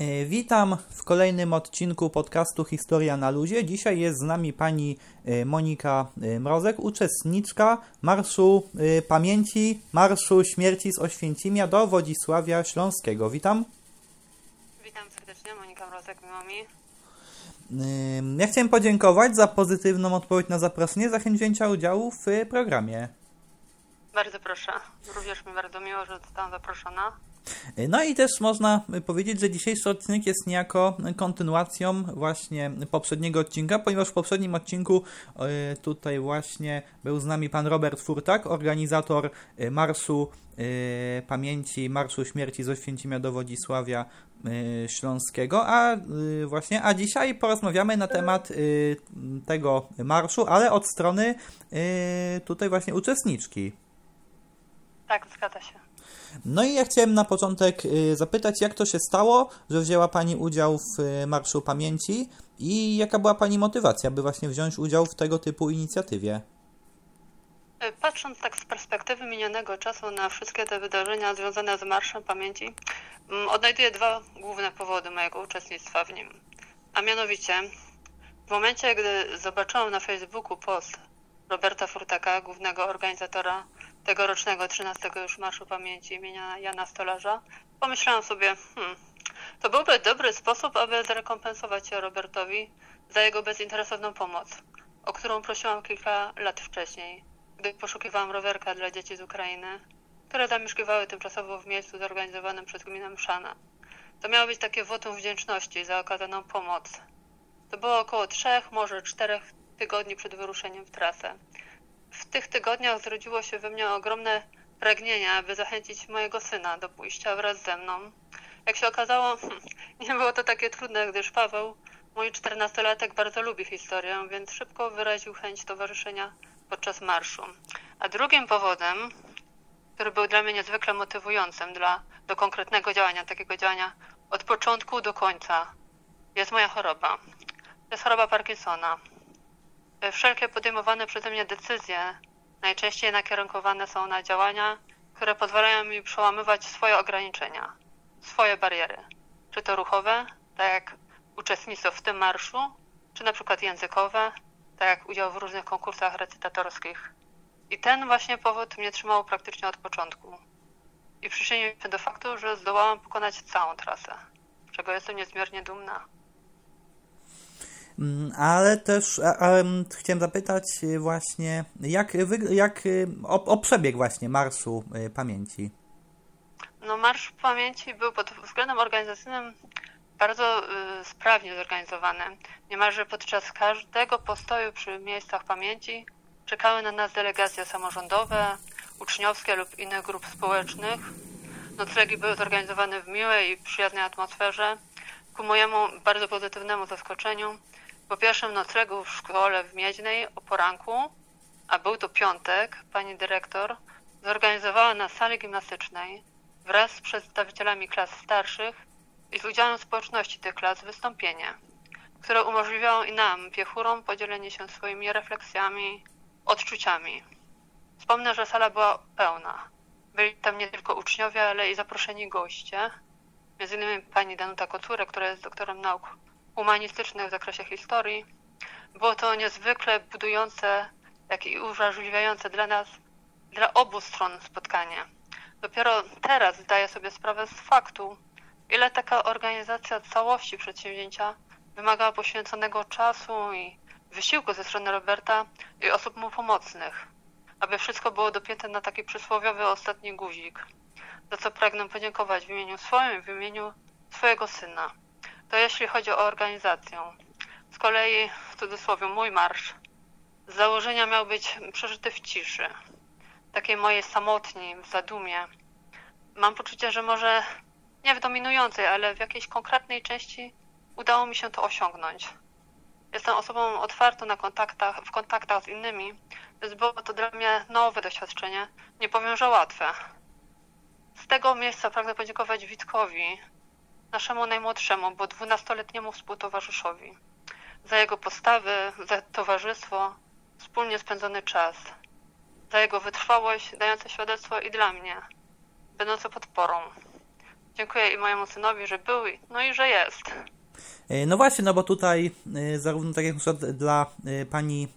E, witam w kolejnym odcinku podcastu Historia na Luzie. Dzisiaj jest z nami pani e, Monika e, Mrozek, uczestniczka Marszu Pamięci, Marszu Śmierci z Oświęcimia do Wodzisławia Śląskiego. Witam. Witam serdecznie, Monika Mrozek, miło mi. Ja chciałem podziękować za pozytywną odpowiedź na zaproszenie, za chęć wzięcia udziału w programie. Bardzo proszę. Również mi bardzo miło, że zostałam zaproszona. No i też można powiedzieć, że dzisiejszy odcinek jest niejako kontynuacją właśnie poprzedniego odcinka, ponieważ w poprzednim odcinku e, tutaj właśnie był z nami pan Robert Furtak, organizator e, Marszu e, Pamięci, Marszu Śmierci z Oświęcimia do Wodzisławia Śląskiego, a właśnie, a dzisiaj porozmawiamy na temat tego marszu, ale od strony tutaj właśnie uczestniczki. Tak, zgadza się. No i ja chciałem na początek y, zapytać, jak to się stało, że wzięła Pani udział w y, Marszu Pamięci i jaka była Pani motywacja, by właśnie wziąć udział w tego typu inicjatywie? E, patrząc tak z perspektywy minionego czasu na wszystkie te wydarzenia związane z Marszem Pamięci, mm, odnajduję dwa główne powody mojego uczestnictwa w nim. A mianowicie, w momencie, gdy zobaczyłam na Facebooku post Roberta Furtaka, głównego organizatora tegorocznego 13 już Marszu Pamięci imienia Jana Stolarza, pomyślałam sobie, hmm, to byłby dobry sposób, aby zrekompensować się Robertowi za jego bezinteresowną pomoc, o którą prosiłam kilka lat wcześniej, gdy poszukiwałam rowerka dla dzieci z Ukrainy, które zamieszkiwały tymczasowo w miejscu zorganizowanym przez gminę Mszana. To miało być takie wotum wdzięczności za okazaną pomoc. To było około trzech, może czterech tygodni przed wyruszeniem w trasę. W tych tygodniach zrodziło się we mnie ogromne pragnienie, aby zachęcić mojego syna do pójścia wraz ze mną. Jak się okazało, nie było to takie trudne, gdyż Paweł, mój czternastolatek, bardzo lubi historię, więc szybko wyraził chęć towarzyszenia podczas marszu. A drugim powodem, który był dla mnie niezwykle motywującym dla, do konkretnego działania, takiego działania od początku do końca, jest moja choroba. To jest choroba Parkinsona. Wszelkie podejmowane przeze mnie decyzje najczęściej nakierunkowane są na działania, które pozwalają mi przełamywać swoje ograniczenia, swoje bariery. Czy to ruchowe, tak jak uczestnictwo w tym marszu, czy na przykład językowe, tak jak udział w różnych konkursach recytatorskich. I ten właśnie powód mnie trzymał praktycznie od początku. I przyczynił się do faktu, że zdołałam pokonać całą trasę, z czego jestem niezmiernie dumna. Mm, ale też a, chciałem zapytać y, właśnie, jak, jak y, o, o przebieg właśnie Marszu y, Pamięci? No Marsz Pamięci był pod względem organizacyjnym bardzo y, sprawnie zorganizowany. Niemalże podczas każdego postoju przy miejscach pamięci czekały na nas delegacje samorządowe, uczniowskie lub innych grup społecznych. Noclegi były zorganizowane w miłej i przyjaznej atmosferze. Ku mojemu bardzo pozytywnemu zaskoczeniu po pierwszym noclegu w szkole w Mieźnej o poranku, a był to piątek, pani dyrektor zorganizowała na sali gimnastycznej wraz z przedstawicielami klas starszych i z udziałem społeczności tych klas wystąpienie, które umożliwiało i nam, piechurom, podzielenie się swoimi refleksjami, odczuciami. Wspomnę, że sala była pełna. Byli tam nie tylko uczniowie, ale i zaproszeni goście, między innymi pani Danuta Kocurek, która jest doktorem nauk humanistycznych w zakresie historii. Było to niezwykle budujące, jak i uwrażliwiające dla nas, dla obu stron spotkanie. Dopiero teraz zdaję sobie sprawę z faktu, ile taka organizacja całości przedsięwzięcia wymagała poświęconego czasu i wysiłku ze strony Roberta i osób mu pomocnych, aby wszystko było dopięte na taki przysłowiowy ostatni guzik, za co pragnę podziękować w imieniu swoim i w imieniu swojego syna. To jeśli chodzi o organizację. Z kolei, w cudzysłowie, mój marsz z założenia miał być przeżyty w ciszy, takiej mojej samotni, w zadumie. Mam poczucie, że może nie w dominującej, ale w jakiejś konkretnej części udało mi się to osiągnąć. Jestem osobą otwartą na kontaktach, w kontaktach z innymi, więc było to dla mnie nowe doświadczenie, nie powiem, że łatwe. Z tego miejsca pragnę podziękować Witkowi, naszemu najmłodszemu, bo dwunastoletniemu współtowarzyszowi, za jego postawy, za towarzystwo, wspólnie spędzony czas, za jego wytrwałość, dające świadectwo i dla mnie, będące podporą. Dziękuję i mojemu synowi, że był, no i że jest. E, no właśnie, no bo tutaj e, zarówno tak jak na przykład dla e, pani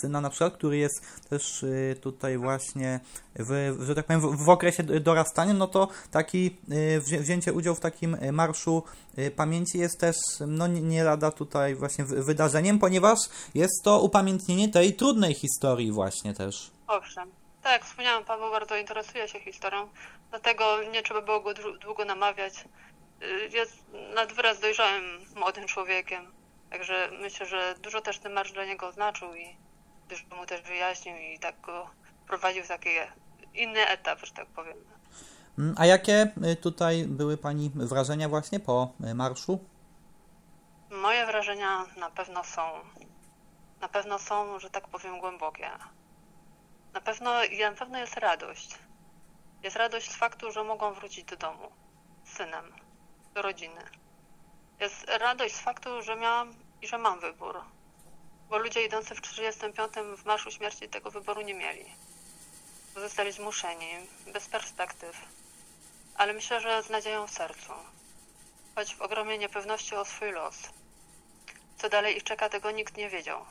syna na przykład, który jest też tutaj właśnie w, że tak powiem, w, okresie dorastania, no to taki wzięcie udziału w takim marszu pamięci jest też no nie lada tutaj właśnie wydarzeniem, ponieważ jest to upamiętnienie tej trudnej historii właśnie też. Owszem. Tak, jak wspomniałam, Paweł bardzo interesuje się historią, dlatego nie trzeba było go długo namawiać jest nad wyraz dojrzałym młodym człowiekiem. Także myślę, że dużo też ten marsz dla niego oznaczył i dużo mu też wyjaśnił i tak go prowadził w taki inny etap, że tak powiem. Mm, a jakie y, tutaj były Pani wrażenia właśnie po y, marszu? Moje wrażenia na pewno są, na pewno są, że tak powiem, głębokie. Na pewno, na pewno jest radość. Jest radość z faktu, że mogą wrócić do domu z synem do rodziny. Jest radość z faktu, że miałam i że mam wybór. Bo ludzie idący w 45 w Marszu Śmierci tego wyboru nie mieli. Zostali zmuszeni, bez perspektyw. Ale myślę, że z nadzieją w sercu. Choć w ogromnej niepewności o swój los. Co dalej ich czeka, tego nikt nie wiedział.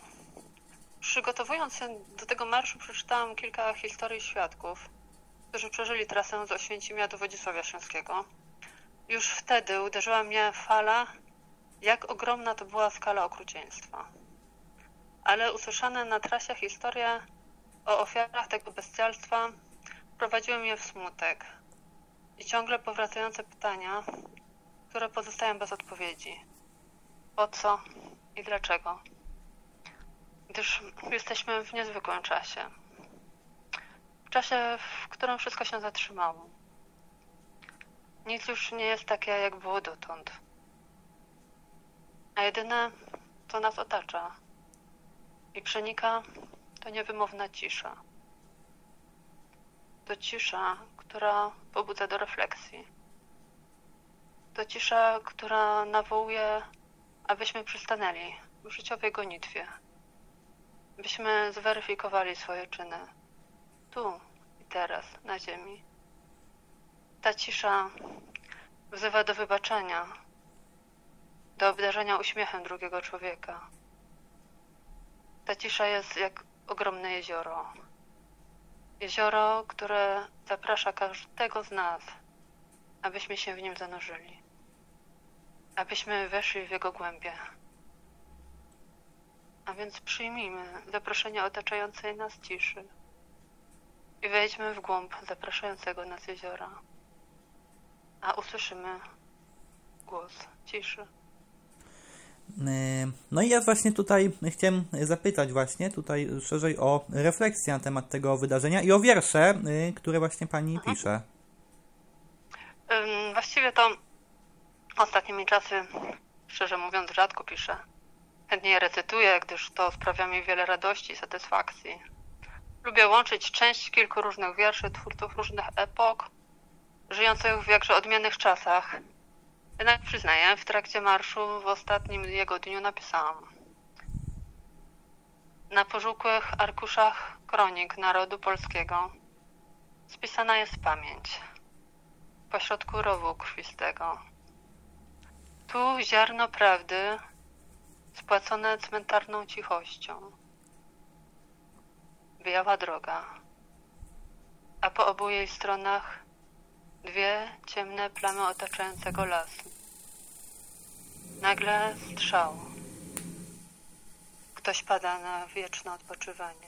Przygotowując się do tego marszu, przeczytałam kilka historii świadków, którzy przeżyli trasę z Oświęcimia do Wodzisławia Śląskiego już wtedy uderzyła mnie fala, jak ogromna to była skala okrucieństwa. Ale usłyszane na trasie historie o ofiarach tego bestialstwa prowadziły mnie w smutek i ciągle powracające pytania, które pozostają bez odpowiedzi. Po co i dlaczego? Gdyż jesteśmy w niezwykłym czasie. W czasie, w którym wszystko się zatrzymało nic już nie jest takie, jak było dotąd. A jedyne, co nas otacza i przenika, to niewymowna cisza. To cisza, która pobudza do refleksji. To cisza, która nawołuje, abyśmy przystanęli w życiowej gonitwie. Byśmy zweryfikowali swoje czyny. Tu i teraz, na ziemi. Ta cisza wzywa do wybaczenia, do obdarzenia uśmiechem drugiego człowieka. Ta cisza jest jak ogromne jezioro. Jezioro, które zaprasza każdego z nas, abyśmy się w nim zanurzyli, abyśmy weszli w jego głębie. A więc przyjmijmy zaproszenie otaczającej nas ciszy i wejdźmy w głąb zapraszającego nas jeziora a usłyszymy głos ciszy. E, no i ja właśnie tutaj chciałem zapytać właśnie tutaj szerzej o refleksję na temat tego wydarzenia i o wiersze, e, które właśnie pani Aha. pisze. Właściwie to ostatnimi czasy, szczerze mówiąc, rzadko piszę. Chętnie recytuję, gdyż to sprawia mi wiele radości i satysfakcji. Lubię łączyć część kilku różnych wierszy twórców różnych epok żyjących w jakże odmiennych czasach. Jednak przyznaję, w trakcie marszu w ostatnim jego dniu napisałam. Na pożółkłych arkuszach kronik narodu polskiego spisana jest pamięć pośrodku rowu krwistego. Tu ziarno prawdy spłacone cmentarną cichością. Biała droga, a po obu jej stronach Dwie ciemne plamy otaczającego lasu. Nagle strzał. Ktoś pada na wieczne odpoczywanie.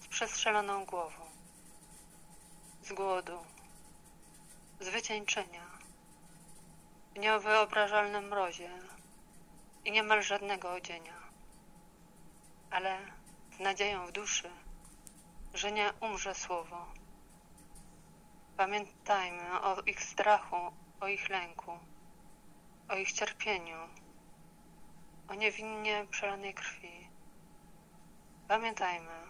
Z przestrzeloną głową. Z głodu. Z wycieńczenia. W niewyobrażalnym mrozie i niemal żadnego odzienia. Ale z nadzieją w duszy, że nie umrze słowo Pamiętajmy o ich strachu, o ich lęku, o ich cierpieniu, o niewinnie przelanej krwi. Pamiętajmy.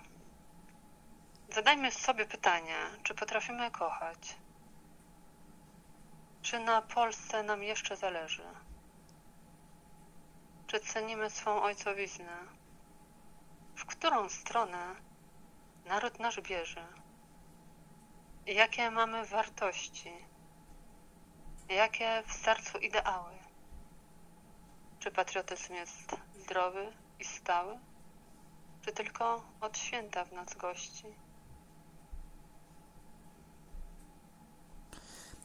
Zadajmy sobie pytanie, czy potrafimy kochać? Czy na Polsce nam jeszcze zależy? Czy cenimy swą ojcowiznę? W którą stronę naród nasz bierze? Jakie mamy wartości? Jakie w sercu ideały? Czy patriotyzm jest zdrowy i stały? Czy tylko od święta w nas gości?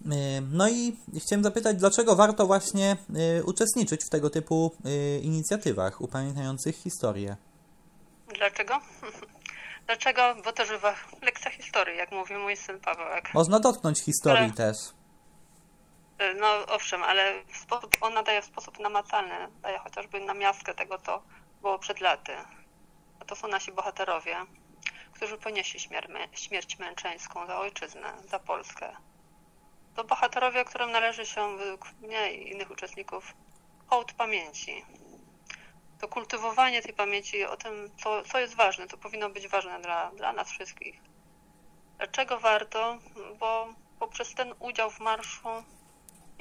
Y, no i chciałem zapytać, dlaczego warto właśnie y, uczestniczyć w tego typu y, inicjatywach upamiętniających historię? Dlaczego? Dlaczego? Bo to żywa lekcja historii, jak mówi mój syn Pawełek. Można dotknąć historii też. Y, No owszem, ale w sposób, ona daje w sposób namacalny, daje chociażby namiastkę tego, co było przed laty. A to są nasi bohaterowie, którzy ponieśli śmier- śmierć męczeńską za ojczyznę, za Polskę. To bohaterowie, którym należy się według mnie i innych uczestników hołd pamięci. To kultywowanie tej pamięci o tym, co, co jest ważne, to powinno być ważne dla, dla nas wszystkich. Dlaczego warto? Bo poprzez ten udział w marszu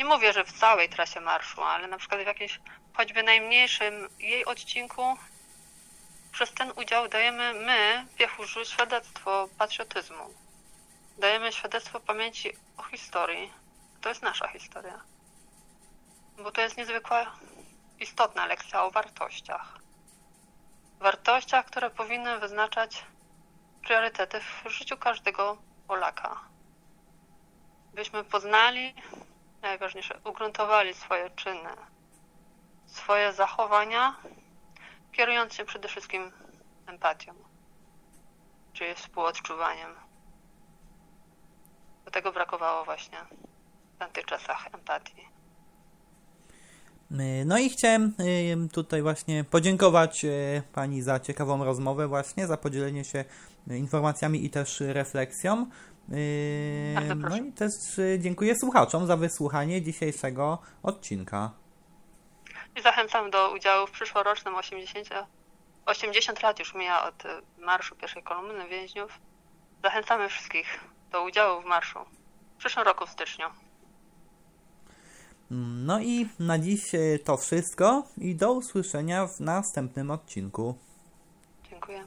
nie mówię, że w całej trasie marszu, ale na przykład w jakimś choćby najmniejszym jej odcinku przez ten udział dajemy my, piechurzy, świadectwo patriotyzmu. Dajemy świadectwo pamięci o historii. To jest nasza historia. Bo to jest niezwykła, istotna lekcja o wartościach. Wartościach, które powinny wyznaczać priorytety w życiu każdego Polaka. Byśmy poznali najważniejsze, ugruntowali swoje czyny, swoje zachowania, kierując się przede wszystkim empatią, czyli współodczuwaniem. Do tego brakowało właśnie w tamtych czasach empatii. Y, No i chciałem tutaj właśnie podziękować y, Pani za ciekawą rozmowę właśnie, za podzielenie się informacjami i też refleksją. Bardzo No i też dziękuję słuchaczom za wysłuchanie dzisiejszego odcinka. I zachęcam do udziału w przyszłorocznym 80, 80 lat już mija od marszu pierwszej kolumny więźniów. Zachęcamy wszystkich do udziału w marszu w przyszłym roku w styczniu. No i na dziś y, to wszystko i do usłyszenia w następnym odcinku. Dziękuję.